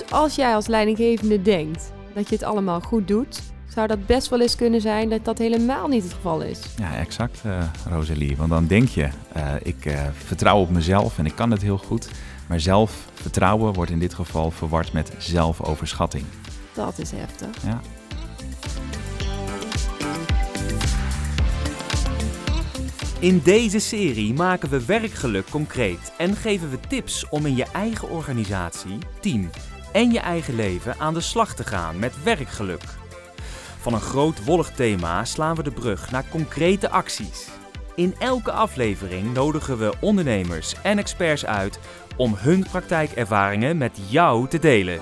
Dus als jij als leidinggevende denkt dat je het allemaal goed doet, zou dat best wel eens kunnen zijn dat dat helemaal niet het geval is. Ja, exact, uh, Rosalie. Want dan denk je, uh, ik uh, vertrouw op mezelf en ik kan het heel goed. Maar zelfvertrouwen wordt in dit geval verward met zelfoverschatting. Dat is heftig. Ja. In deze serie maken we werkgeluk concreet en geven we tips om in je eigen organisatie, team en je eigen leven aan de slag te gaan met werkgeluk. Van een groot wollig thema slaan we de brug naar concrete acties. In elke aflevering nodigen we ondernemers en experts uit om hun praktijkervaringen met jou te delen.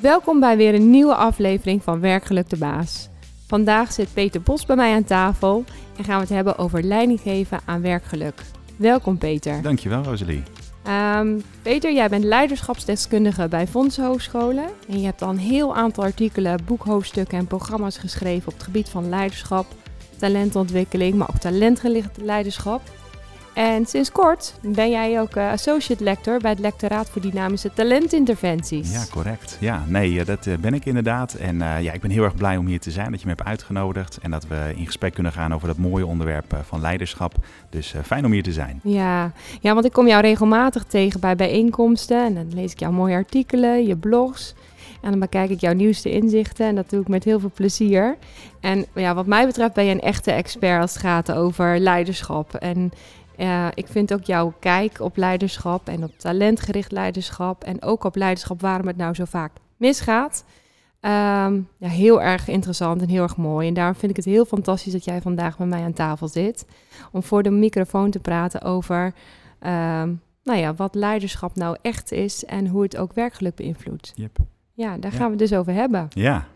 Welkom bij weer een nieuwe aflevering van Werkgeluk de Baas. Vandaag zit Peter Bos bij mij aan tafel en gaan we het hebben over leiding geven aan werkgeluk. Welkom Peter. Dankjewel Rosalie. Um, Peter, jij bent leiderschapsdeskundige bij Fonds Hogescholen. En je hebt al een heel aantal artikelen, boekhoofdstukken en programma's geschreven op het gebied van leiderschap, talentontwikkeling, maar ook talentgericht leiderschap. En sinds kort ben jij ook uh, associate lector bij het lectoraat voor dynamische talentinterventies. Ja, correct. Ja, nee, eh, dat uh, ben ik inderdaad. En ja, ik ben heel erg blij om hier te zijn, dat je me hebt uitgenodigd. En dat we in gesprek kunnen gaan over dat mooie onderwerp van leiderschap. Dus fijn om hier te zijn. Ja. ja, want ik kom jou regelmatig tegen bij bijeenkomsten. En dan lees ik jouw mooie artikelen, je blogs. En dan bekijk ik jouw nieuwste inzichten en dat doe ik met heel veel plezier. En ja, wat mij betreft ben je een echte expert als het gaat over leiderschap. En uh, ik vind ook jouw kijk op leiderschap en op talentgericht leiderschap en ook op leiderschap waarom het nou zo vaak misgaat. Um, ja, heel erg interessant en heel erg mooi. En daarom vind ik het heel fantastisch dat jij vandaag met mij aan tafel zit. Om voor de microfoon te praten over um, nou ja, wat leiderschap nou echt is en hoe het ook werkelijk beïnvloedt. Yep. Ja, daar gaan we het dus over hebben. Ja.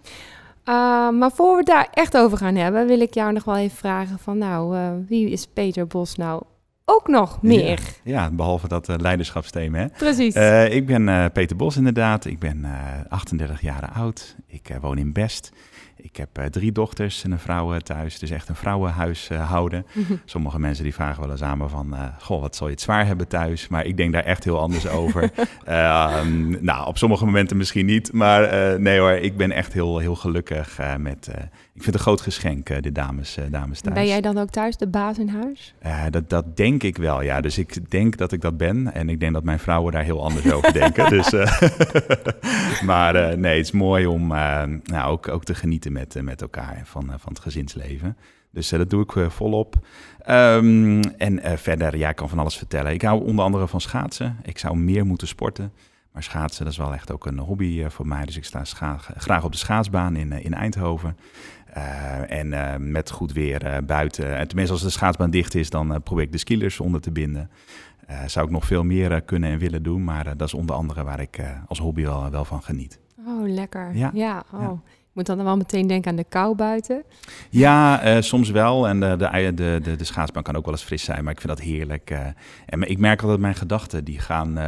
Uh, maar voor we het daar echt over gaan hebben, wil ik jou nog wel even vragen van nou, uh, wie is Peter Bos nou ook nog meer. Ja, behalve dat uh, leiderschapsthema. Hè? Precies. Uh, ik ben uh, Peter Bos inderdaad. Ik ben 38 jaar oud. Ik woon in Best. Ik heb drie dochters en een vrouw thuis. Dus echt een vrouwenhuishouden. Sommige mensen die vragen wel eens aan me van... goh, wat zal je het zwaar hebben thuis? Maar ik denk daar echt heel anders over. Ehm, nou, op sommige momenten misschien niet. Maar nee hoor, ik ben echt heel, heel gelukkig met ik vind het een groot geschenk, uh, de dames, uh, dames thuis. Ben jij dan ook thuis de baas in huis? Uh, dat, dat denk ik wel, ja. Dus ik denk dat ik dat ben. En ik denk dat mijn vrouwen daar heel anders over denken. Dus, maar nee, het is mooi om nou, ook, ook te genieten met, met elkaar van, van het gezinsleven. Dus dat doe ik volop. Um, en verder, ja, ik kan van alles vertellen. Ik hou onder andere van schaatsen. Ik zou meer moeten sporten. Maar schaatsen, dat is wel echt ook een hobby voor mij. Dus ik sta graag op de schaatsbaan in, in Eindhoven. Uh, en uh, met goed weer uh, buiten. En tenminste, als de schaatsbaan dicht is, dan probeer ik de skilers onder te binden. zou ik nog veel meer kunnen en willen doen, maar dat is onder andere waar ik als hobby wel, wel van geniet. Oh, lekker. Ja, ja. Oh. Ja. Ik moet dan wel meteen denken aan de kou buiten. Ja, soms wel. En de, de, de, de, schaatsbaan kan ook wel eens fris zijn, maar ik vind dat heerlijk. en ik merk altijd mijn gedachten, die gaan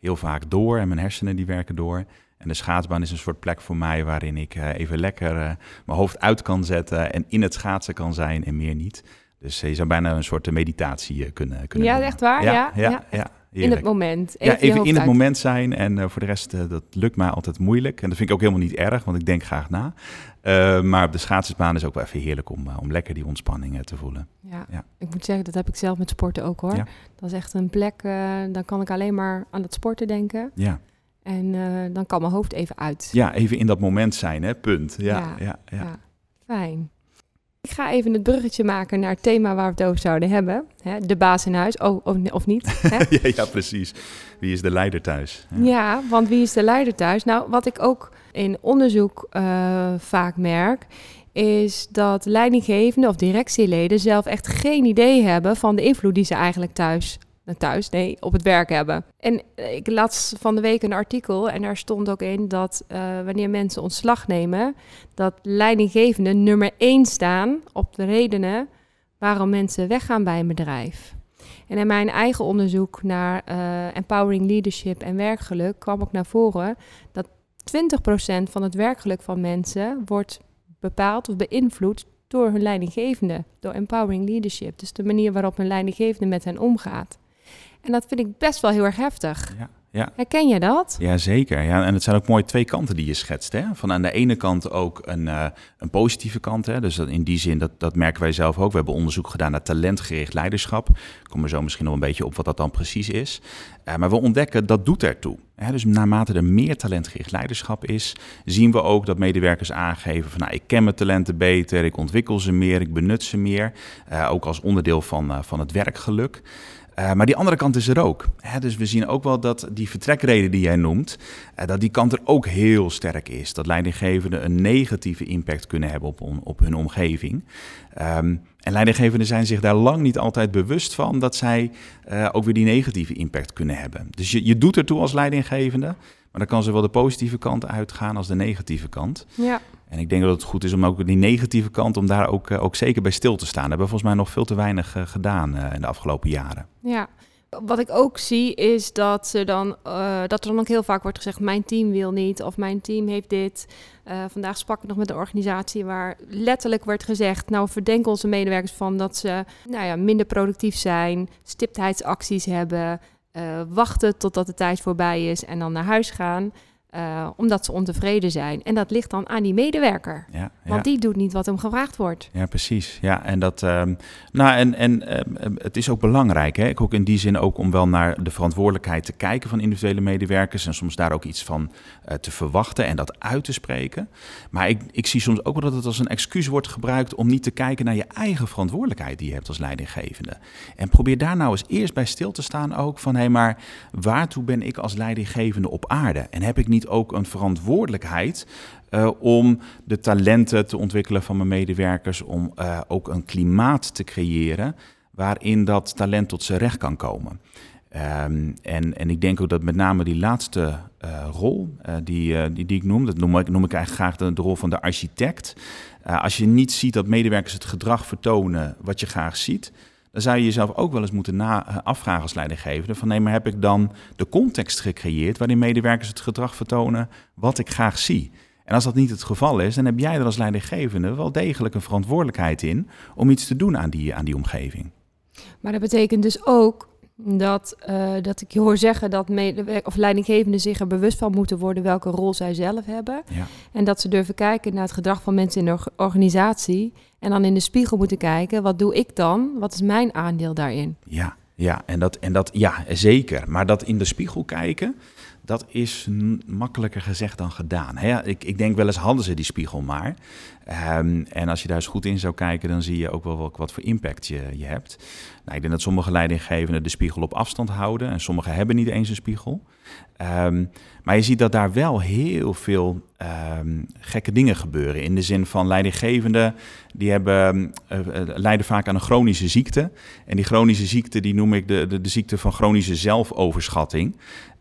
heel vaak door en mijn hersenen die werken door. En de schaatsbaan is een soort plek voor mij waarin ik uh, even lekker uh, mijn hoofd uit kan zetten en in het schaatsen kan zijn en meer niet. Dus uh, je zou bijna een soort meditatie kunnen, kunnen Ja, doen. echt waar? Ja, ja, ja. ja in het moment. Even ja, even in het uit. moment zijn. En voor de rest, dat lukt mij altijd moeilijk. En dat vind ik ook helemaal niet erg, want ik denk graag na. maar op de schaatsbaan is ook wel even heerlijk om, om lekker die ontspanning te voelen. Ja, ja, ik moet zeggen, dat heb ik zelf met sporten ook hoor. Dat is echt een plek, dan kan ik alleen maar aan het sporten denken. Ja. En uh, dan kan mijn hoofd even uit. Ja, even in dat moment zijn, hè? Punt. Ja, ja, ja, ja. ja, Fijn. Ik ga even het bruggetje maken naar het thema waar we het over zouden hebben. Hè? De baas in huis, oh, of, of niet. Hè? ja, ja, precies. Wie is de leider thuis? Ja. ja. want wie is de leider thuis? Nou, wat ik ook in onderzoek uh, vaak merk, is dat leidinggevenden of directieleden zelf echt geen idee hebben van de invloed die ze eigenlijk thuis thuis, nee, op het werk hebben. En ik las van de week een artikel en daar stond ook in dat uh, wanneer mensen ontslag nemen, dat leidinggevenden nummer één staan op de redenen waarom mensen weggaan bij een bedrijf. En in mijn eigen onderzoek naar uh, empowering leadership en werkgeluk kwam ook naar voren dat 20% van het werkgeluk van mensen wordt bepaald of beïnvloed door hun leidinggevende, door empowering leadership. Dus de manier waarop hun leidinggevende met hen omgaat. En dat vind ik best wel heel erg heftig. Ja. Ja. Herken je dat? Ja, zeker. Ja, en het zijn ook mooi twee kanten die je schetst. Hè? Van aan de ene kant ook een, uh, een positieve kant. Hè? Dus dat in die zin, dat, dat merken wij zelf ook. We hebben onderzoek gedaan naar talentgericht leiderschap. Ik kom er zo misschien nog een beetje op wat dat dan precies is. Uh, maar we ontdekken dat doet ertoe. Hè? Dus naarmate er meer talentgericht leiderschap is, zien we ook dat medewerkers aangeven van nou, ik ken mijn talenten beter, ik ontwikkel ze meer, ik benut ze meer. Uh, ook als onderdeel van, van het werkgeluk. Uh, maar die andere kant is er ook. Hè? Dus we zien ook wel dat die vertrekreden die jij noemt, uh, dat die kant er ook heel sterk is. Dat leidinggevenden een negatieve impact kunnen hebben op, op hun omgeving. Um, en leidinggevenden zijn zich daar lang niet altijd bewust van dat zij uh, ook weer die negatieve impact kunnen hebben. Dus je, je doet ertoe als leidinggevende, maar dan kan zowel de positieve kant uitgaan als de negatieve kant. Ja. En ik denk dat het goed is om ook die negatieve kant, om daar ook, ook zeker bij stil te staan. Dat hebben we volgens mij nog veel te weinig uh, gedaan uh, in de afgelopen jaren. Ja, wat ik ook zie is dat, ze dan, uh, dat er dan ook heel vaak wordt gezegd: mijn team wil niet of mijn team heeft dit. Uh, vandaag sprak ik nog met een organisatie waar letterlijk werd gezegd: Nou, verdenk onze medewerkers van dat ze nou ja, minder productief zijn, stiptheidsacties hebben, wachten totdat de tijd voorbij is en dan naar huis gaan. Uh, omdat ze ontevreden zijn. En dat ligt dan aan die medewerker. Ja, Want die doet niet wat hem gevraagd wordt. Ja, precies. Ja, en dat. Um, nou, en, en um, het is ook belangrijk. Hè? Ik ook in die zin ook om wel naar de verantwoordelijkheid te kijken van individuele medewerkers. En soms daar ook iets van uh, te verwachten en dat uit te spreken. Maar ik, ik zie soms ook wel dat het als een excuus wordt gebruikt om niet te kijken naar je eigen verantwoordelijkheid die je hebt als leidinggevende. En probeer daar nou eens eerst bij stil te staan ook van hé, hey, maar waartoe ben ik als leidinggevende op aarde? En heb ik niet ook een verantwoordelijkheid uh, om de talenten te ontwikkelen van mijn medewerkers, om uh, ook een klimaat te creëren waarin dat talent tot zijn recht kan komen. Um, en, en ik denk ook dat met name die laatste uh, rol die, die, die ik noem, dat noem ik, noem ik eigenlijk graag de, de rol van de architect. als je niet ziet dat medewerkers het gedrag vertonen wat je graag ziet, dan zou je jezelf ook wel eens moeten na, uh, afvragen als leidinggevende van nee, maar heb ik dan de context gecreëerd waarin medewerkers het gedrag vertonen wat ik graag zie? En als dat niet het geval is, dan heb jij er als leidinggevende wel degelijk een verantwoordelijkheid in om iets te doen aan die, aan die omgeving. Maar dat betekent dus ook dat, uh, dat ik je hoor zeggen dat of leidinggevenden zich er bewust van moeten worden welke rol zij zelf hebben. Ja. En dat ze durven kijken naar het gedrag van mensen in de organisatie. En dan in de spiegel moeten kijken, wat doe ik dan? Wat is mijn aandeel daarin? Ja, ja, en dat, en dat ja, zeker. Maar dat in de spiegel kijken, dat is makkelijker gezegd dan gedaan. Hè? Ik, ik denk wel eens hadden ze die spiegel maar. Um, en als je daar eens goed in zou kijken, dan zie je ook wel wat, voor impact je, je hebt. Nou, ik denk dat sommige leidinggevenden de spiegel op afstand houden en sommigen hebben niet eens een spiegel. Um, maar je ziet dat daar wel heel veel um, gekke dingen gebeuren. In de zin van leidinggevenden, die hebben, uh, lijden vaak aan een chronische ziekte. En die chronische ziekte, die noem ik de, de ziekte van chronische zelfoverschatting.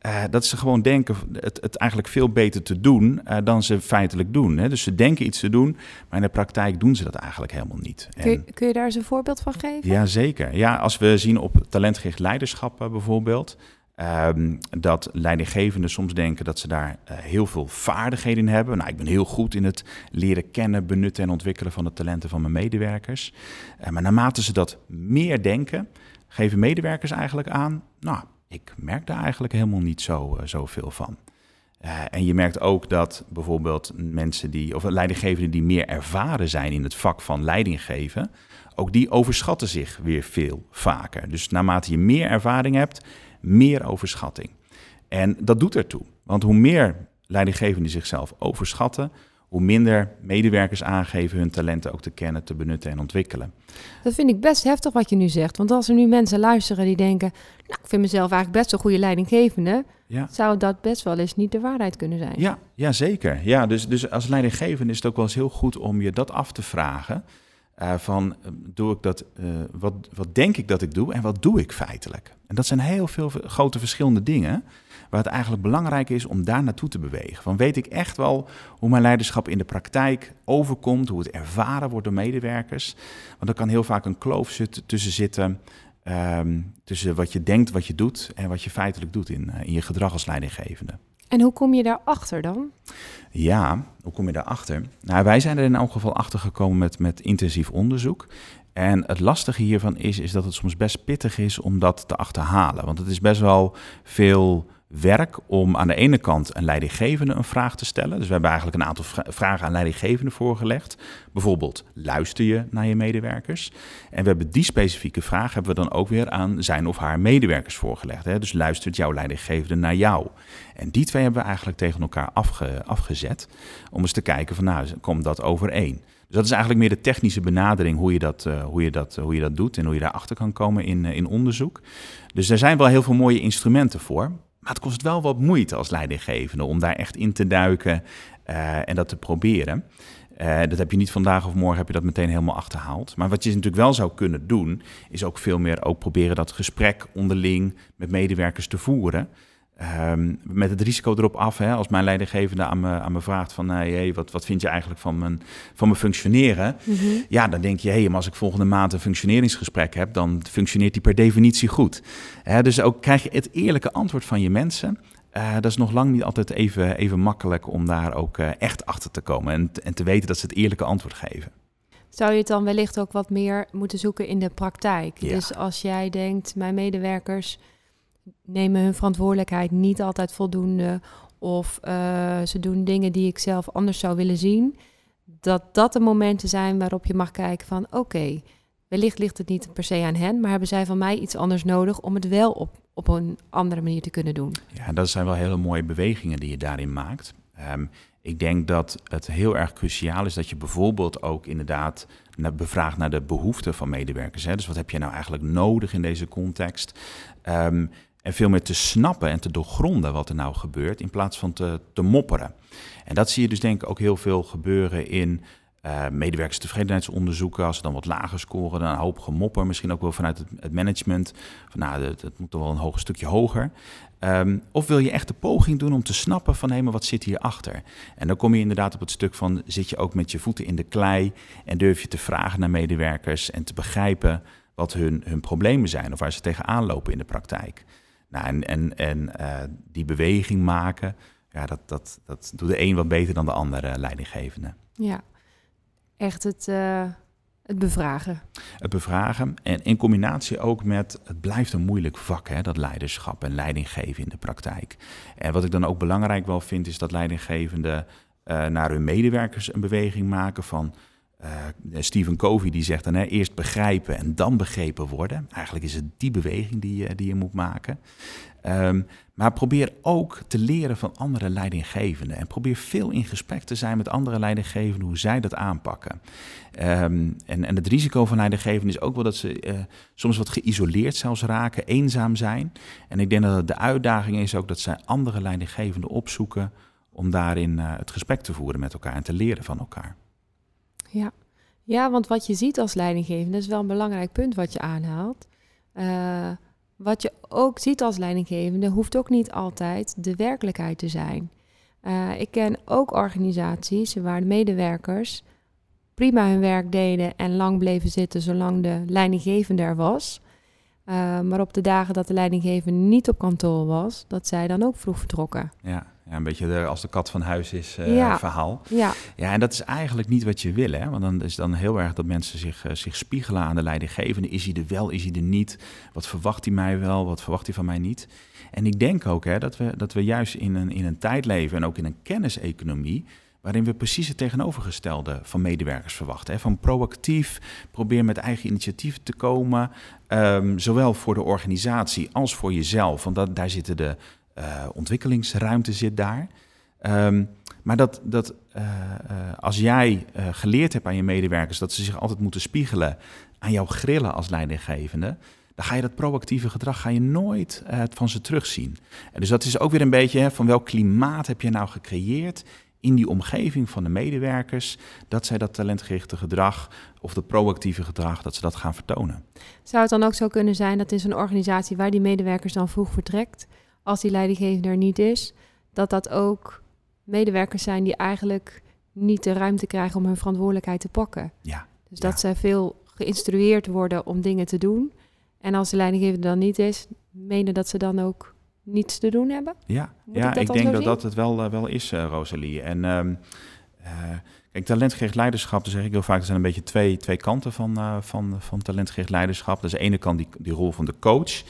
Uh, dat ze gewoon denken het, het eigenlijk veel beter te doen uh, dan ze feitelijk doen. Hè? Dus ze denken iets te doen, maar in de praktijk doen ze dat eigenlijk helemaal niet. Kun je, kun je daar eens een voorbeeld van geven? Ja, zeker. Ja, als we zien op talentgericht leiderschap uh, bijvoorbeeld... Um, dat leidinggevenden soms denken dat ze daar uh, heel veel vaardigheden in hebben. Nou, ik ben heel goed in het leren kennen, benutten en ontwikkelen van de talenten van mijn medewerkers. Uh, maar naarmate ze dat meer denken, geven medewerkers eigenlijk aan... nou, ik merk daar eigenlijk helemaal niet zo, uh, zoveel van. Uh, en je merkt ook dat bijvoorbeeld mensen die, of leidinggevenden die meer ervaren zijn in het vak van leidinggeven, ook die overschatten zich weer veel vaker. Dus naarmate je meer ervaring hebt, meer overschatting. En dat doet ertoe. Want hoe meer leidinggevenden zichzelf overschatten, hoe minder medewerkers aangeven hun talenten ook te kennen, te benutten en ontwikkelen. Dat vind ik best heftig wat je nu zegt. Want als er nu mensen luisteren die denken, nou, ik vind mezelf eigenlijk best een goede leidinggevende, ja. zou dat best wel eens niet de waarheid kunnen zijn. Ja, ja zeker. Ja, dus, dus als leidinggevende is het ook wel eens heel goed om je dat af te vragen. Uh, van, doe ik dat, uh, wat, wat denk ik dat ik doe en wat doe ik feitelijk? En dat zijn heel veel grote verschillende dingen, waar het eigenlijk belangrijk is om daar naartoe te bewegen. Van weet ik echt wel hoe mijn leiderschap in de praktijk overkomt, hoe het ervaren wordt door medewerkers? Want er kan heel vaak een kloof zitten, tussen zitten, um, tussen wat je denkt, wat je doet en wat je feitelijk doet in, uh, in je gedrag als leidinggevende. En hoe kom je daarachter dan? Ja, hoe kom je daarachter? Nou, wij zijn er in elk geval achter gekomen met, met intensief onderzoek. En het lastige hiervan is, is dat het soms best pittig is om dat te achterhalen. Want het is best wel veel werk om aan de ene kant een leidinggevende een vraag te stellen. Dus we hebben eigenlijk een aantal vragen aan leidinggevenden voorgelegd. Bijvoorbeeld, luister je naar je medewerkers? En we hebben die specifieke vraag hebben we dan ook weer aan zijn of haar medewerkers voorgelegd. Hè? Dus luistert jouw leidinggevende naar jou? En die twee hebben we eigenlijk tegen elkaar afge, afgezet om eens te kijken van nou, komt dat overeen? Dus dat is eigenlijk meer de technische benadering hoe je dat, uh, hoe je dat, hoe je dat doet en hoe je daarachter kan komen in, uh, in onderzoek. Dus er zijn wel heel veel mooie instrumenten voor. Maar het kost wel wat moeite als leidinggevende om daar echt in te duiken uh, en dat te proberen. Uh, dat heb je niet vandaag of morgen heb je dat meteen helemaal achterhaald. Maar wat je natuurlijk wel zou kunnen doen, is ook veel meer ook proberen dat gesprek onderling met medewerkers te voeren. Um, met het risico erop af, hè, als mijn leidinggevende aan me, aan me vraagt van, hey, wat, wat vind je eigenlijk van mijn, van mijn functioneren? Mm -hmm. Ja, dan denk je, hé, hey, maar als ik volgende maand een functioneringsgesprek heb, dan functioneert die per definitie goed. Hè, dus ook krijg je het eerlijke antwoord van je mensen. Uh, dat is nog lang niet altijd even, even makkelijk om daar ook uh, echt achter te komen en, en te weten dat ze het eerlijke antwoord geven. Zou je het dan wellicht ook wat meer moeten zoeken in de praktijk? Ja. Dus als jij denkt, mijn medewerkers nemen hun verantwoordelijkheid niet altijd voldoende. Of uh, ze doen dingen die ik zelf anders zou willen zien. Dat dat de momenten zijn waarop je mag kijken van oké, wellicht ligt het niet per se aan hen, maar hebben zij van mij iets anders nodig om het wel op, op een andere manier te kunnen doen. Ja, dat zijn wel hele mooie bewegingen die je daarin maakt. Um, ik denk dat het heel erg cruciaal is dat je bijvoorbeeld ook inderdaad bevraagt naar de behoeften van medewerkers. Hè? Dus wat heb je nou eigenlijk nodig in deze context? Um, en veel meer te snappen en te doorgronden wat er nou gebeurt, in plaats van te, te mopperen. En dat zie je dus denk ik ook heel veel gebeuren in uh, medewerkerstevredenheidsonderzoeken. Als ze dan wat lager scoren, dan een hoop gemopper. Misschien ook wel vanuit het, het management. Van nou, dat, moet toch wel een hoog stukje hoger. Um, of wil je echt de poging doen om te snappen van hé, maar wat zit hierachter? En dan kom je inderdaad op het stuk van zit je ook met je voeten in de klei en durf je te vragen naar medewerkers en te begrijpen wat hun, hun problemen zijn of waar ze tegenaan lopen in de praktijk. Nou, en en, en uh, die beweging maken, ja, dat, dat, dat doet de een wat beter dan de andere leidinggevende. Ja, echt het, uh, het bevragen. Het bevragen en in combinatie ook met, het blijft een moeilijk vak, hè, dat leiderschap en leidinggeven in de praktijk. En wat ik dan ook belangrijk wel vind, is dat leidinggevenden uh, naar hun medewerkers een beweging maken van uh, Stephen Covey die zegt dan hè, eerst begrijpen en dan begrepen worden. Eigenlijk is het die beweging die je, die je moet maken. Um, maar probeer ook te leren van andere leidinggevenden. En probeer veel in gesprek te zijn met andere leidinggevenden, hoe zij dat aanpakken. Um, en, en het risico van leidinggevenden is ook wel dat ze uh, soms wat geïsoleerd zelfs raken, eenzaam zijn. En ik denk dat de uitdaging is ook dat zij andere leidinggevenden opzoeken om daarin uh, het gesprek te voeren met elkaar en te leren van elkaar. Ja. ja, want wat je ziet als leidinggevende, is wel een belangrijk punt wat je aanhaalt. Uh, wat je ook ziet als leidinggevende, hoeft ook niet altijd de werkelijkheid te zijn. Uh, ik ken ook organisaties waar de medewerkers prima hun werk deden en lang bleven zitten zolang de leidinggevende er was. Uh, maar op de dagen dat de leidinggevende niet op kantoor was, dat zij dan ook vroeg vertrokken. Ja. Ja, een beetje de, als de kat van huis is uh, ja. verhaal. Ja. ja, en dat is eigenlijk niet wat je wil. Hè? Want dan is dan heel erg dat mensen zich, uh, zich spiegelen aan de leidinggevende. Is hij er wel, is hij er niet? Wat verwacht hij mij wel, wat verwacht hij van mij niet? En ik denk ook hè, dat, we, dat we juist in een, in een tijd leven en ook in een kenniseconomie waarin we precies het tegenovergestelde van medewerkers verwachten. Hè? Van proactief, probeer met eigen initiatieven te komen, um, zowel voor de organisatie als voor jezelf. Want dat, daar zitten de, uh, ontwikkelingsruimte zit daar. Um, maar dat, dat uh, uh, als jij geleerd hebt aan je medewerkers dat ze zich altijd moeten spiegelen aan jouw grillen als leidinggevende, dan ga je dat proactieve gedrag ga je nooit van ze terugzien. En dus dat is ook weer een beetje hè, van welk klimaat heb je nou gecreëerd in die omgeving van de medewerkers, dat zij dat talentgerichte gedrag of dat proactieve gedrag, dat ze dat gaan vertonen. Zou het dan ook zo kunnen zijn dat in zo'n organisatie waar die medewerkers dan vroeg vertrekt, als die leidinggevende er niet is, dat dat ook medewerkers zijn die eigenlijk niet de ruimte krijgen om hun verantwoordelijkheid te pakken. Ja. Dus dat ja. zij veel geïnstrueerd worden om dingen te doen. En als de leidinggevende dan niet is, menen dat ze dan ook niets te doen hebben? Ja, Moet ja ik denk dat zien? dat het wel, eh, wel is, eh, Rosalie. En eh, kijk, talentgericht leiderschap, dan zeg ik heel vaak, er zijn een beetje twee, twee kanten van, van, van talentgericht leiderschap. Dat is de ene kant die, die rol van de coach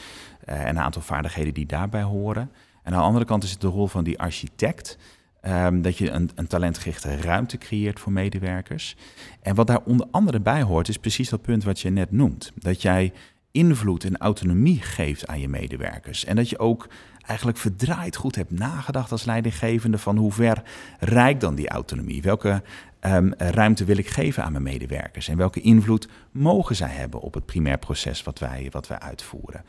en een aantal vaardigheden die daarbij horen. En aan de andere kant is het de rol van die architect. ehm, dat je een, een talentgerichte ruimte creëert voor medewerkers. En wat daar onder andere bij hoort, is precies dat punt wat je net noemt. Dat jij invloed en autonomie geeft aan je medewerkers. En dat je ook eigenlijk verdraaid goed hebt nagedacht als leidinggevende van hoe ver reikt dan die autonomie? Welke ehm, ruimte wil ik geven aan mijn medewerkers? En welke invloed mogen zij hebben op het primair proces wat wij, wat wij uitvoeren?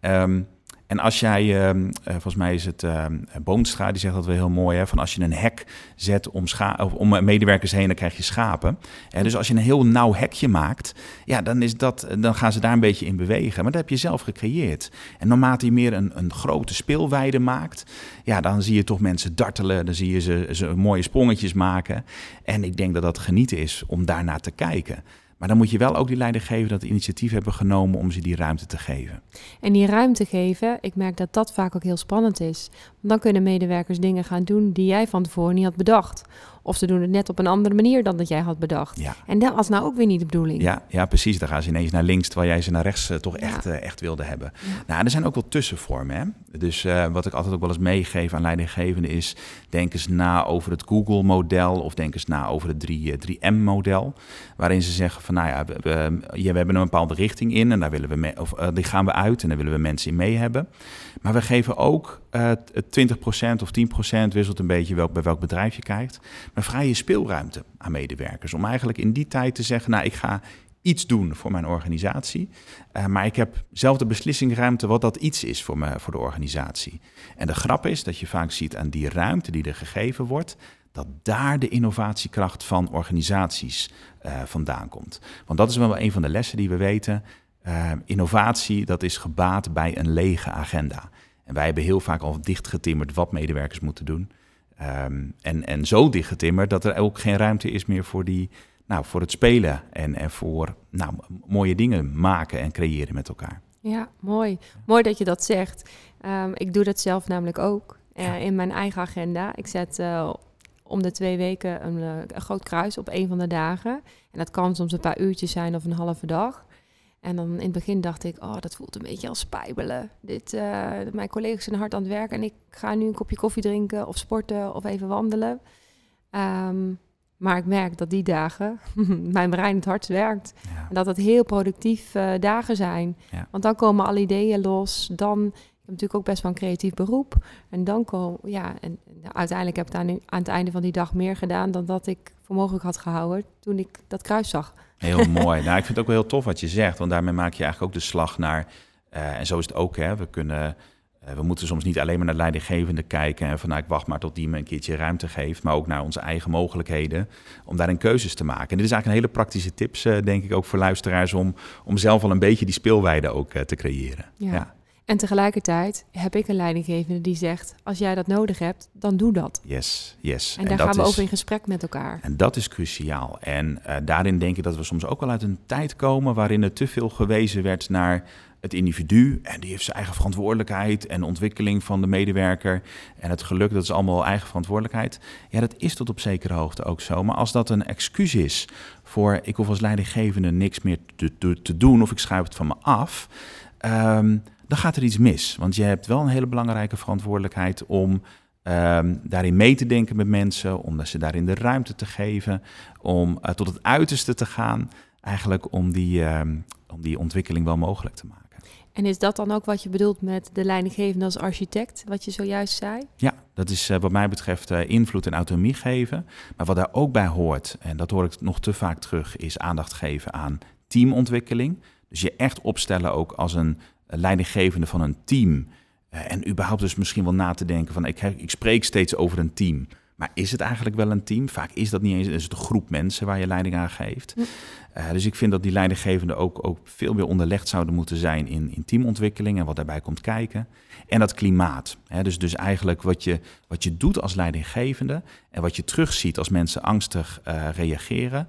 Ehm, en als jij, ehm, eh, volgens mij is het ehm, Boomstra, die zegt dat wel heel mooi, hè, van als je een hek zet om, of om eh, medewerkers heen, dan krijg je schapen. Dus als je een heel nauw hekje maakt, ja, dan, is dat, dan gaan ze daar een beetje in bewegen. Maar dat heb je zelf gecreëerd. En naarmate je meer een, een grote speelweide maakt, ja, dan zie je toch mensen dartelen, dan zie je ze, ze mooie sprongetjes maken. En ik denk dat dat genieten is om daarnaar te kijken. Maar dan moet je wel ook die leidinggever dat initiatief hebben genomen om ze die ruimte te geven. En die ruimte geven, ik merk dat dat vaak ook heel spannend is. Dan kunnen medewerkers dingen gaan doen die jij van tevoren niet had bedacht. Of ze doen het net op een andere manier dan dat jij had bedacht. Ja. En dat was nou ook weer niet de bedoeling. Ja, ja, precies. Dan gaan ze ineens naar links, terwijl jij ze naar rechts eh, toch Ja. echt, eh, echt wilde hebben. Ja. Nou, er zijn ook wel tussenvormen. Hè? Dus eh, wat ik altijd ook wel eens meegeef aan leidinggevenden is... denk eens na over het Google-model of denk eens na over het 3, eh, 3M-model. Waarin ze zeggen nou ja we, hebben een bepaalde richting in... en daar willen we of, eh, die gaan we uit en daar willen we mensen in mee hebben. Maar we geven ook eh, het 20% of 10%, wisselt een beetje welk, bij welk bedrijf je kijkt... maar vrije speelruimte aan medewerkers. Om eigenlijk in die tijd te zeggen, nou ik ga iets doen voor mijn organisatie. eh, maar ik heb zelf de beslissingsruimte wat dat iets is voor, me, voor de organisatie. En de grap is dat je vaak ziet aan die ruimte die er gegeven wordt, dat daar de innovatiekracht van organisaties eh, vandaan komt. Want dat is wel een van de lessen die we weten. Eh, innovatie, dat is gebaat bij een lege agenda. En wij hebben heel vaak al dichtgetimmerd wat medewerkers moeten doen. Ehm, en, en zo dichtgetimmerd dat er ook geen ruimte is meer voor, die, nou, voor het spelen en, en voor nou, mooie dingen maken en creëren met elkaar. Ja, mooi. Mooi dat je dat zegt. Ehm, ik doe dat zelf namelijk ook eh, Ja. in mijn eigen agenda. Ik zet eh, om de twee weken een, eh, een groot kruis op een van de dagen. En dat kan soms een paar uurtjes zijn of een halve dag. En dan in het begin dacht ik, oh, dat voelt een beetje als spijbelen. Dit, eh, mijn collega's zijn hard aan het werk en ik ga nu een kopje koffie drinken of sporten of even wandelen. Ehm, maar ik merk dat die dagen mijn brein het hardst werkt. Ja. En dat het heel productief eh, dagen zijn. Ja. Want dan komen alle ideeën los. Dan, natuurlijk ook best wel een creatief beroep. En dan kom, ja, en, uiteindelijk heb ik aan, aan het einde van die dag meer gedaan dan dat ik voor mogelijk had gehouden toen ik dat kruis zag. Heel mooi. Nou, ik vind het ook wel heel tof wat je zegt, want daarmee maak je eigenlijk ook de slag naar. eh, en zo is het ook, hè. We kunnen. eh, we moeten soms niet alleen maar naar de leidinggevende kijken en van nou, ik wacht maar tot die me een keertje ruimte geeft, maar ook naar onze eigen mogelijkheden om daarin keuzes te maken. En dit is eigenlijk een hele praktische tips, eh, denk ik, ook voor luisteraars om, om zelf al een beetje die speelweide ook te creëren. Ja. ja. En tegelijkertijd heb ik een leidinggevende die zegt: als jij dat nodig hebt, dan doe dat. Yes, yes. En daar dat gaan we is- over in gesprek met elkaar. En dat is cruciaal. En eh, daarin denk ik dat we soms ook wel uit een tijd komen waarin er te veel gewezen werd naar het individu. En die heeft zijn eigen verantwoordelijkheid en ontwikkeling van de medewerker. En het geluk, dat is allemaal eigen verantwoordelijkheid. Ja, dat is tot op zekere hoogte ook zo. Maar als dat een excuus is voor ik hoef als leidinggevende niks meer te, te, te doen of ik schuif het van me af. ehm, dan gaat er iets mis. Want je hebt wel een hele belangrijke verantwoordelijkheid om ehm, daarin mee te denken met mensen, om ze daarin de ruimte te geven, om eh, tot het uiterste te gaan, eigenlijk om die, ehm, om die ontwikkeling wel mogelijk te maken. En is dat dan ook wat je bedoelt met de leidinggevende als architect, wat je zojuist zei? Ja, dat is eh, wat mij betreft eh, invloed en autonomie geven. Maar wat daar ook bij hoort, en dat hoor ik nog te vaak terug, is aandacht geven aan teamontwikkeling. Dus je echt opstellen ook als een leidinggevende van een team. Eh, en überhaupt dus misschien wel na te denken van ik, ik spreek steeds over een team. Maar is het eigenlijk wel een team? Vaak is dat niet eens. Is het een groep mensen waar je leiding aan geeft. Uh, dus ik vind dat die leidinggevenden ook, ook veel meer onderlegd zouden moeten zijn in, in teamontwikkeling en wat daarbij komt kijken. En dat klimaat. Hè, dus, dus eigenlijk wat je, wat je doet als leidinggevende en wat je terugziet als mensen angstig uh, reageren.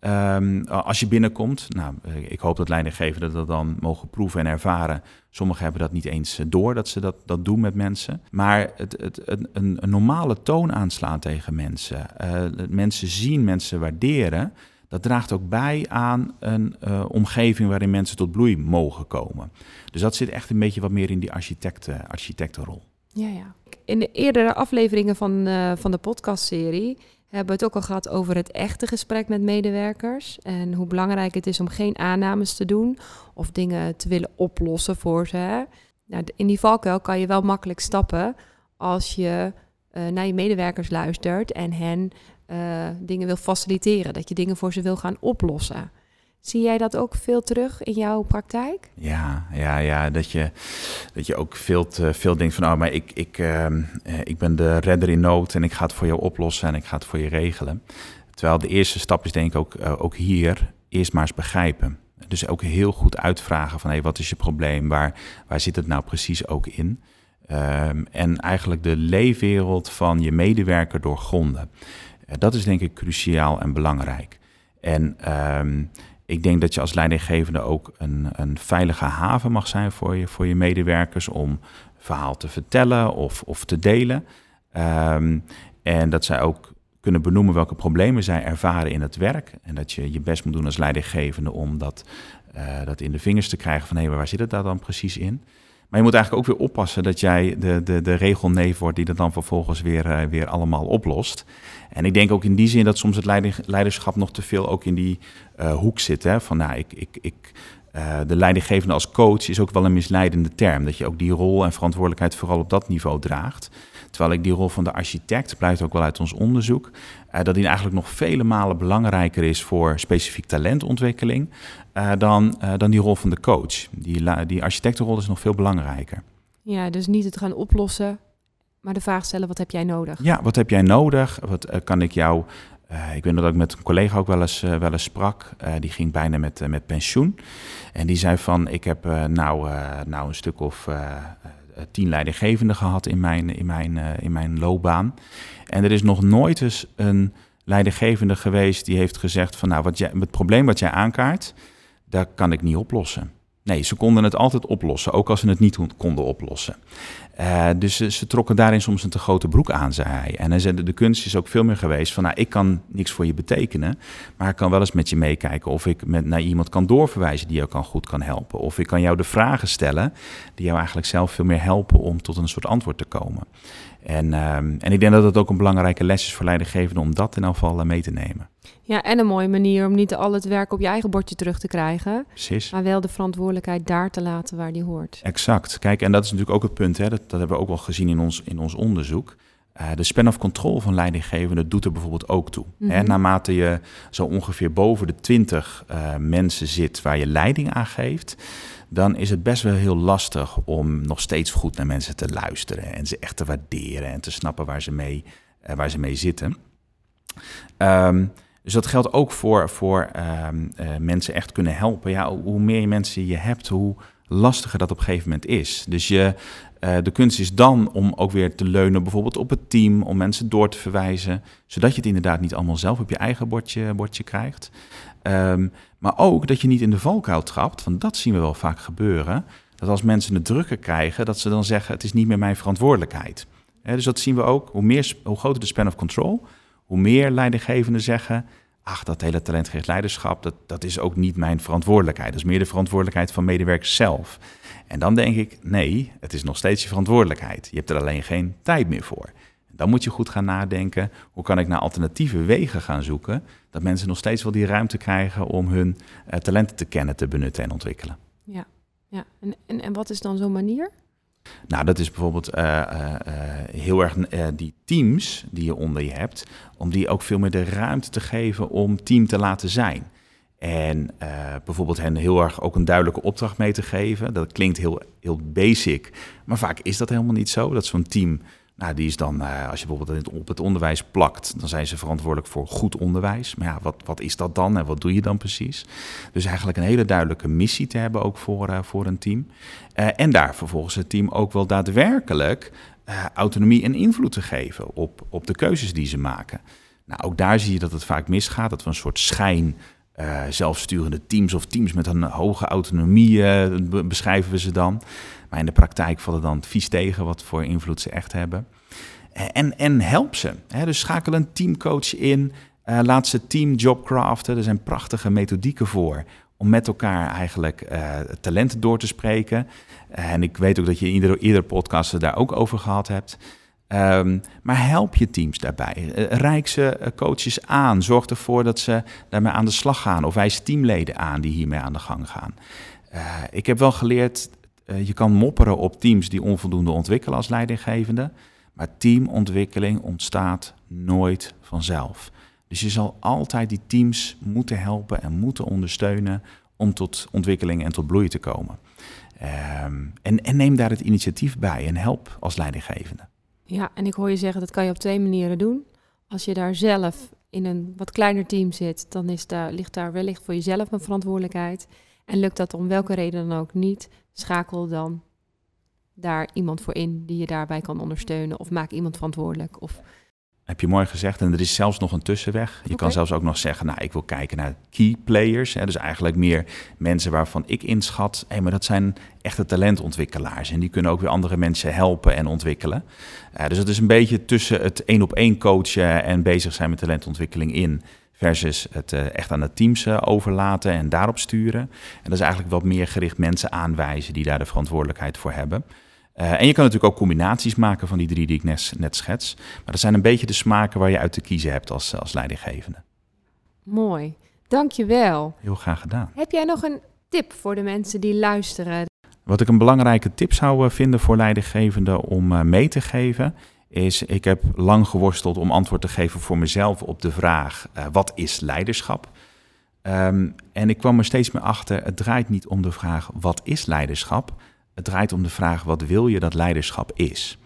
um, als je binnenkomt, nou, ik hoop dat leidinggevenden dat dan mogen proeven en ervaren. Sommigen hebben dat niet eens door dat ze dat, dat doen met mensen. Maar het, het, een, een normale toon aanslaan tegen mensen. Uh, mensen zien, mensen waarderen dat draagt ook bij aan een uh, omgeving waarin mensen tot bloei mogen komen. Dus dat zit echt een beetje wat meer in die architecten, architectenrol. Ja, ja. In de eerdere afleveringen van, uh, van de podcastserie hebben we het ook al gehad over het echte gesprek met medewerkers. En hoe belangrijk het is om geen aannames te doen of dingen te willen oplossen voor ze. Nou, in die valkuil kan je wel makkelijk stappen als je naar je medewerkers luistert en hen uh, dingen wil faciliteren, dat je dingen voor ze wil gaan oplossen. Zie jij dat ook veel terug in jouw praktijk? Ja, ja, ja dat, je, dat je ook veel, te, veel denkt van, oh, maar ik, ik, uh, ik ben de redder in nood en ik ga het voor jou oplossen en ik ga het voor je regelen. Terwijl de eerste stap is denk ik ook, uh, ook hier eerst maar eens begrijpen. Dus ook heel goed uitvragen van, hey, wat is je probleem? Waar, waar zit het nou precies ook in? Um, en eigenlijk de leefwereld van je medewerker doorgronden. Dat is denk ik cruciaal en belangrijk. En um, ik denk dat je als leidinggevende ook een, een veilige haven mag zijn voor je, voor je medewerkers om verhaal te vertellen of, of te delen. Um, en dat zij ook kunnen benoemen welke problemen zij ervaren in het werk. En dat je je best moet doen als leidinggevende om dat, uh, dat in de vingers te krijgen van hé, hey, waar zit het daar dan precies in? Maar je moet eigenlijk ook weer oppassen dat jij de, de, de regelneef wordt die dat dan vervolgens weer, uh, weer allemaal oplost. En ik denk ook in die zin dat soms het leiderschap nog te veel ook in die uh, hoek zit. Hè? Van nou, ik, ik, ik, uh, de leidinggevende als coach is ook wel een misleidende term. Dat je ook die rol en verantwoordelijkheid vooral op dat niveau draagt. Terwijl ik die rol van de architect, blijkt ook wel uit ons onderzoek, uh, dat die eigenlijk nog vele malen belangrijker is voor specifiek talentontwikkeling uh, dan, uh, dan die rol van de coach. Die, die architectenrol is nog veel belangrijker. Ja, dus niet het gaan oplossen, maar de vraag stellen: wat heb jij nodig? Ja, wat heb jij nodig? Wat kan ik jou. Uh, ik weet nog dat ik met een collega ook wel eens, uh, wel eens sprak. Uh, die ging bijna met, met pensioen. En die zei van, ik heb nou, nou een stuk of tien leidinggevenden gehad in mijn, in, mijn, in mijn loopbaan. En er is nog nooit eens een leidinggevende geweest die heeft gezegd van, nou, wat jij, het probleem wat jij aankaart, dat kan ik niet oplossen. Nee, ze konden het altijd oplossen, ook als ze het niet konden oplossen. Uh, dus ze, trokken daarin soms een te grote broek aan, zei hij. En hij zei, de kunst is ook veel meer geweest van, nou, ik kan niks voor je betekenen, maar ik kan wel eens met je meekijken of ik met, naar iemand kan doorverwijzen die jou kan, goed kan helpen. Of ik kan jou de vragen stellen die jou eigenlijk zelf veel meer helpen om tot een soort antwoord te komen. En, um, en ik denk dat het ook een belangrijke les is voor leidinggevenden om dat in elk geval mee te nemen. Ja, en een mooie manier om niet al het werk op je eigen bordje terug te krijgen. Precies. Maar wel de verantwoordelijkheid daar te laten waar die hoort. Exact. Kijk, en dat is natuurlijk ook het punt, hè, dat, dat hebben we ook wel gezien in ons, in ons onderzoek. Uh, de span of control van leidinggevenden doet er bijvoorbeeld ook toe. Mm -hmm. Hè, naarmate je zo ongeveer boven de 20 uh, mensen zit waar je leiding aan geeft, dan is het best wel heel lastig om nog steeds goed naar mensen te luisteren en ze echt te waarderen en te snappen waar ze mee, uh, waar ze mee zitten. Um, dus dat geldt ook voor, voor um, uh, mensen echt kunnen helpen. Ja, hoe meer mensen je hebt, hoe lastiger dat op een gegeven moment is. Dus je, uh, de kunst is dan om ook weer te leunen bijvoorbeeld op het team, om mensen door te verwijzen, zodat je het inderdaad niet allemaal zelf op je eigen bordje, bordje krijgt. Um, maar ook dat je niet in de valkuil trapt, want dat zien we wel vaak gebeuren. Dat als mensen het drukker krijgen, dat ze dan zeggen: het is niet meer mijn verantwoordelijkheid. He, dus dat zien we ook. Hoe, meer, hoe groter de span of control, hoe meer leidinggevenden zeggen: ach, dat hele talentgericht leiderschap, dat, dat is ook niet mijn verantwoordelijkheid. Dat is meer de verantwoordelijkheid van medewerkers zelf. En dan denk ik: nee, het is nog steeds je verantwoordelijkheid. Je hebt er alleen geen tijd meer voor. Dan moet je goed gaan nadenken, hoe kan ik naar alternatieve wegen gaan zoeken, dat mensen nog steeds wel die ruimte krijgen om hun uh, talenten te kennen, te benutten en ontwikkelen. Ja, ja. En, en, en wat is dan zo'n manier? Nou, dat is bijvoorbeeld uh, uh, heel erg die teams die je onder je hebt, om die ook veel meer de ruimte te geven om team te laten zijn. En bijvoorbeeld hen heel erg ook een duidelijke opdracht mee te geven. Dat klinkt heel, heel basic, maar vaak is dat helemaal niet zo. Dat zo'n team Nou, die is dan, eh, als je bijvoorbeeld op het onderwijs plakt, dan zijn ze verantwoordelijk voor goed onderwijs. Maar ja, wat, wat is dat dan en wat doe je dan precies? Dus eigenlijk een hele duidelijke missie te hebben ook voor, uh, voor een team. Uh, en daar vervolgens het team ook wel daadwerkelijk autonomie en invloed te geven op, op de keuzes die ze maken. Nou, ook daar zie je dat het vaak misgaat, dat we een soort schijn zelfsturende teams of teams met een hoge autonomie beschrijven we ze dan. Maar in de praktijk valt dan vies tegen wat voor invloed ze echt hebben. En, en help ze. Hè? Dus schakel een teamcoach in. Uh, laat ze teamjob craften. Er zijn prachtige methodieken voor om met elkaar eigenlijk uh, talenten door te spreken. en ik weet ook dat je in iedere, iedere podcast daar ook over gehad hebt. Um, maar help je teams daarbij. Reik ze coaches aan. Zorg ervoor dat ze daarmee aan de slag gaan. Of wijs teamleden aan die hiermee aan de gang gaan. ik heb wel geleerd uh, je kan mopperen op teams die onvoldoende ontwikkelen als leidinggevende, maar teamontwikkeling ontstaat nooit vanzelf. Dus je zal altijd die teams moeten helpen en moeten ondersteunen om tot ontwikkeling en tot bloei te komen. Um, en, en neem daar het initiatief bij en help als leidinggevende. Ja, en ik hoor je zeggen dat kan je op twee manieren doen. Als je daar zelf in een wat kleiner team zit, dan is ligt daar wellicht voor jezelf een verantwoordelijkheid. En lukt dat om welke reden dan ook niet, schakel dan daar iemand voor in die je daarbij kan ondersteunen. Of maak iemand verantwoordelijk. Of... Heb je mooi gezegd. En er is zelfs nog een tussenweg. Je kan zelfs ook nog zeggen, nou, ik wil kijken naar key players. Hè, dus eigenlijk meer mensen waarvan ik inschat, hé, maar dat zijn echte talentontwikkelaars. En die kunnen ook weer andere mensen helpen en ontwikkelen. Uh, dus het is een beetje tussen het één op één coachen en bezig zijn met talentontwikkeling in. Versus het uh, echt aan de teams uh, overlaten en daarop sturen. En dat is eigenlijk wat meer gericht mensen aanwijzen die daar de verantwoordelijkheid voor hebben. Uh, en je kan natuurlijk ook combinaties maken van die drie die ik net, net schets. Maar dat zijn een beetje de smaken waar je uit te kiezen hebt als, als leidinggevende. Mooi, dankjewel. Heel graag gedaan. Heb jij nog een tip voor de mensen die luisteren? Wat ik een belangrijke tip zou vinden voor leidinggevenden om mee te geven, is ik heb lang geworsteld om antwoord te geven voor mezelf op de vraag uh, wat is leiderschap? Um, en ik kwam er steeds meer achter, het draait niet om de vraag wat is leiderschap? Het draait om de vraag wat wil je dat leiderschap is?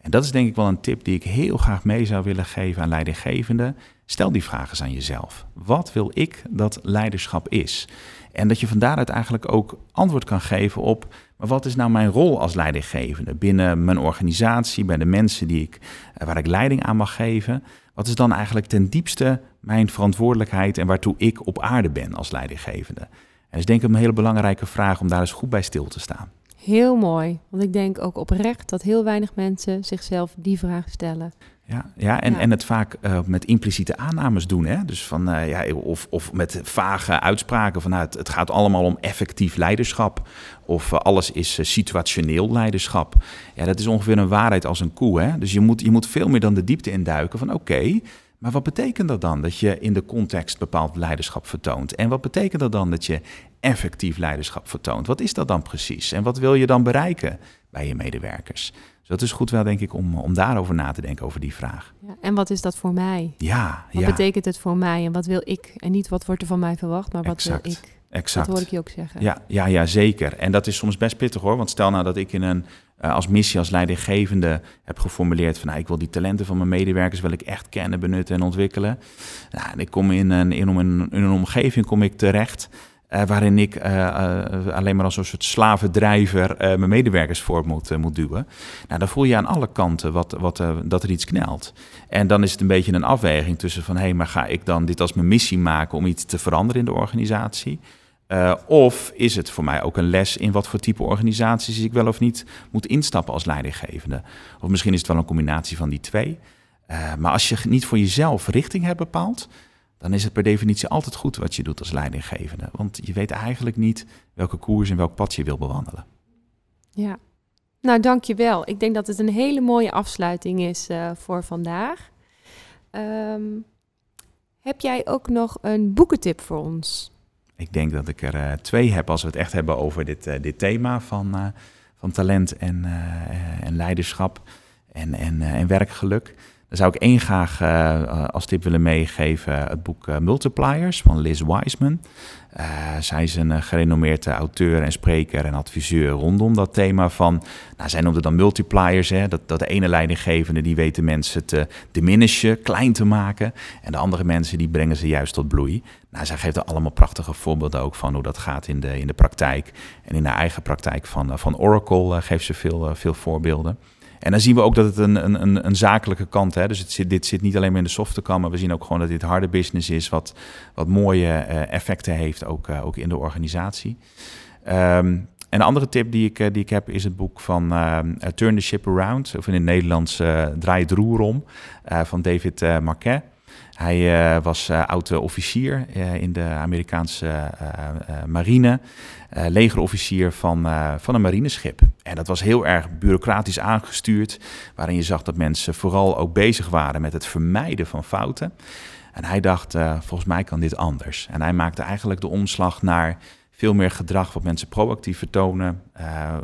En dat is denk ik wel een tip die ik heel graag mee zou willen geven aan leidinggevenden. Stel die vragen eens aan jezelf. Wat wil ik dat leiderschap is? En dat je van daaruit eigenlijk ook antwoord kan geven op maar wat is nou mijn rol als leidinggevende binnen mijn organisatie, bij de mensen die ik, eh, waar ik leiding aan mag geven? Wat is dan eigenlijk ten diepste mijn verantwoordelijkheid en waartoe ik op aarde ben als leidinggevende? En dat is denk ik een hele belangrijke vraag om daar eens goed bij stil te staan. Heel mooi, want ik denk ook oprecht dat heel weinig mensen zichzelf die vraag stellen. Ja, ja, en, en het vaak uh, met impliciete aannames doen. Hè? Dus van, uh, ja, of, of met vage uitspraken van nou, het, het gaat allemaal om effectief leiderschap. Of uh, alles is situationeel leiderschap. Ja, dat is ongeveer een waarheid als een koe. Hè? Dus je moet, je moet veel meer dan de diepte induiken van oké, maar wat betekent dat dan dat je in de context bepaald leiderschap vertoont? En wat betekent dat dan dat je effectief leiderschap vertoont? Wat is dat dan precies? En wat wil je dan bereiken bij je medewerkers? Dus dat is goed wel, denk ik, om, om daarover na te denken, over die vraag. Ja, en wat is dat voor mij? Ja, Wat betekent het voor mij en wat wil ik? En niet wat wordt er van mij verwacht, maar wat exact, wil ik? Exact. Dat hoor ik je ook zeggen. Ja, ja, ja, zeker. En dat is soms best pittig hoor. Want stel nou dat ik in een, uh, als missie, als leidinggevende heb geformuleerd van nou, ik wil die talenten van mijn medewerkers wil ik echt kennen, benutten en ontwikkelen. Nou, en ik kom in een, in een, in een omgeving kom ik terecht uh, waarin ik uh, uh, alleen maar als een soort slavendrijver mijn medewerkers voor moet, moet duwen. Nou, dan voel je aan alle kanten wat, wat, dat er iets knelt. En dan is het een beetje een afweging tussen van... hé, hey, maar ga ik dan dit als mijn missie maken om iets te veranderen in de organisatie... of is het voor mij ook een les in wat voor type organisaties ik wel of niet moet instappen als leidinggevende? Of misschien is het wel een combinatie van die twee. maar als je niet voor jezelf richting hebt bepaald, dan is het per definitie altijd goed wat je doet als leidinggevende. Want je weet eigenlijk niet welke koers en welk pad je wil bewandelen. Ja, nou dankjewel. Ik denk dat het een hele mooie afsluiting is uh, voor vandaag. Um, heb jij ook nog een boekentip voor ons? Ik denk dat ik er uh, twee heb als we het echt hebben over dit, uh, dit thema van, van talent en, en leiderschap en, en, en werkgeluk. Dan zou ik één graag uh, als tip willen meegeven het boek Multipliers van Liz Wiseman. zij is een gerenommeerde auteur en spreker en adviseur rondom dat thema van, nou, zij noemde dan multipliers, hè, dat, dat de ene leidinggevende die weten mensen te diminishen, klein te maken, en de andere mensen die brengen ze juist tot bloei. Nou, zij geeft er allemaal prachtige voorbeelden ook van hoe dat gaat in de, in de praktijk. En in haar eigen praktijk van, van Oracle geeft ze veel, veel voorbeelden. En dan zien we ook dat het een, een, een zakelijke kant is. Dus het dit zit niet alleen maar in de softe kant, maar we zien ook gewoon dat dit harde business is, wat, wat mooie uh, effecten heeft, ook, uh, ook in de organisatie. Um, een andere tip die ik, uh, die ik heb is het boek van Turn the Ship Around, of in het Nederlands Draai het roer om, van David Marquet. Hij uh, was uh, oud-officier uh, in de Amerikaanse marine, legerofficier van, van een marineschip. En dat was heel erg bureaucratisch aangestuurd, waarin je zag dat mensen vooral ook bezig waren met het vermijden van fouten. En hij dacht, volgens mij kan dit anders. En hij maakte eigenlijk de omslag naar veel meer gedrag wat mensen proactief vertonen,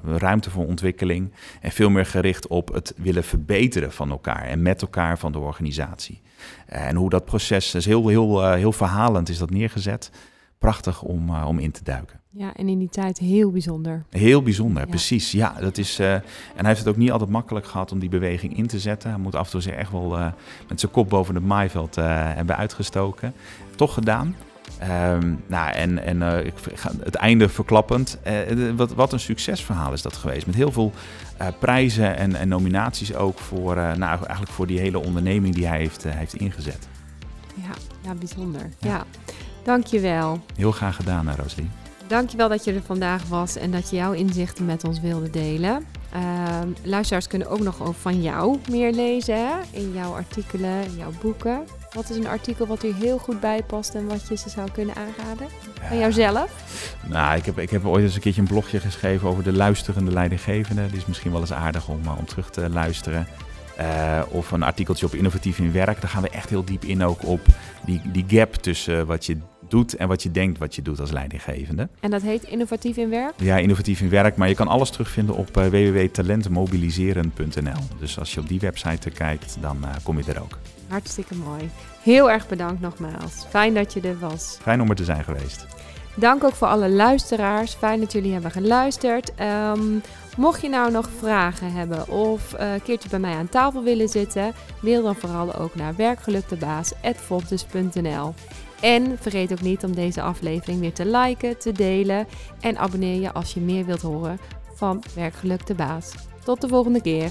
ruimte voor ontwikkeling en veel meer gericht op het willen verbeteren van elkaar en met elkaar van de organisatie. En hoe dat proces is heel, heel, uh, heel verhalend is dat neergezet. Prachtig om, om in te duiken. Ja, en in die tijd heel bijzonder. Heel bijzonder, precies. Ja, dat is, uh, en hij heeft het ook niet altijd makkelijk gehad om die beweging in te zetten. Hij moet af en toe zich echt wel met zijn kop boven het maaiveld hebben uitgestoken. Toch gedaan. Um, nou, en, en uh, ik ga het einde verklappend. Uh, wat, wat een succesverhaal is dat geweest. Met heel veel uh, prijzen en, en, nominaties ook voor, nou, eigenlijk voor die hele onderneming die hij heeft, heeft ingezet. Ja, ja bijzonder. Ja. ja. Dankjewel. Heel graag gedaan, Rosalie. Dankjewel dat je er vandaag was en dat je jouw inzichten met ons wilde delen. Uh, luisteraars kunnen ook nog van jou meer lezen hè? in jouw artikelen, in jouw boeken. Wat is een artikel wat u heel goed bij past en wat je ze zou kunnen aanraden? Van jouzelf? Nou, ik heb, ik heb ooit eens een keertje een blogje geschreven over de luisterende leidinggevende. Die is misschien wel eens aardig om, eh, om terug te luisteren. Uh, of een artikeltje op innovatief in werk. Daar gaan we echt heel diep in ook op die, die gap tussen wat je doet en wat je denkt wat je doet als leidinggevende. En dat heet innovatief in werk? Ja, innovatief in werk. Maar je kan alles terugvinden op www.talentenmobiliseren.nl. Dus als je op die website kijkt, dan kom je er ook. Hartstikke mooi. Heel erg bedankt nogmaals. Fijn dat je er was. Fijn om er te zijn geweest. Dank ook voor alle luisteraars. Fijn dat jullie hebben geluisterd. Um, mocht je nou nog vragen hebben of uh, een keertje bij mij aan tafel willen zitten, mail dan vooral ook naar werkgeluktebaas.voltus.nl. En vergeet ook niet om deze aflevering weer te liken, te delen en abonneer je als je meer wilt horen van Werkgeluk de Baas. Tot de volgende keer.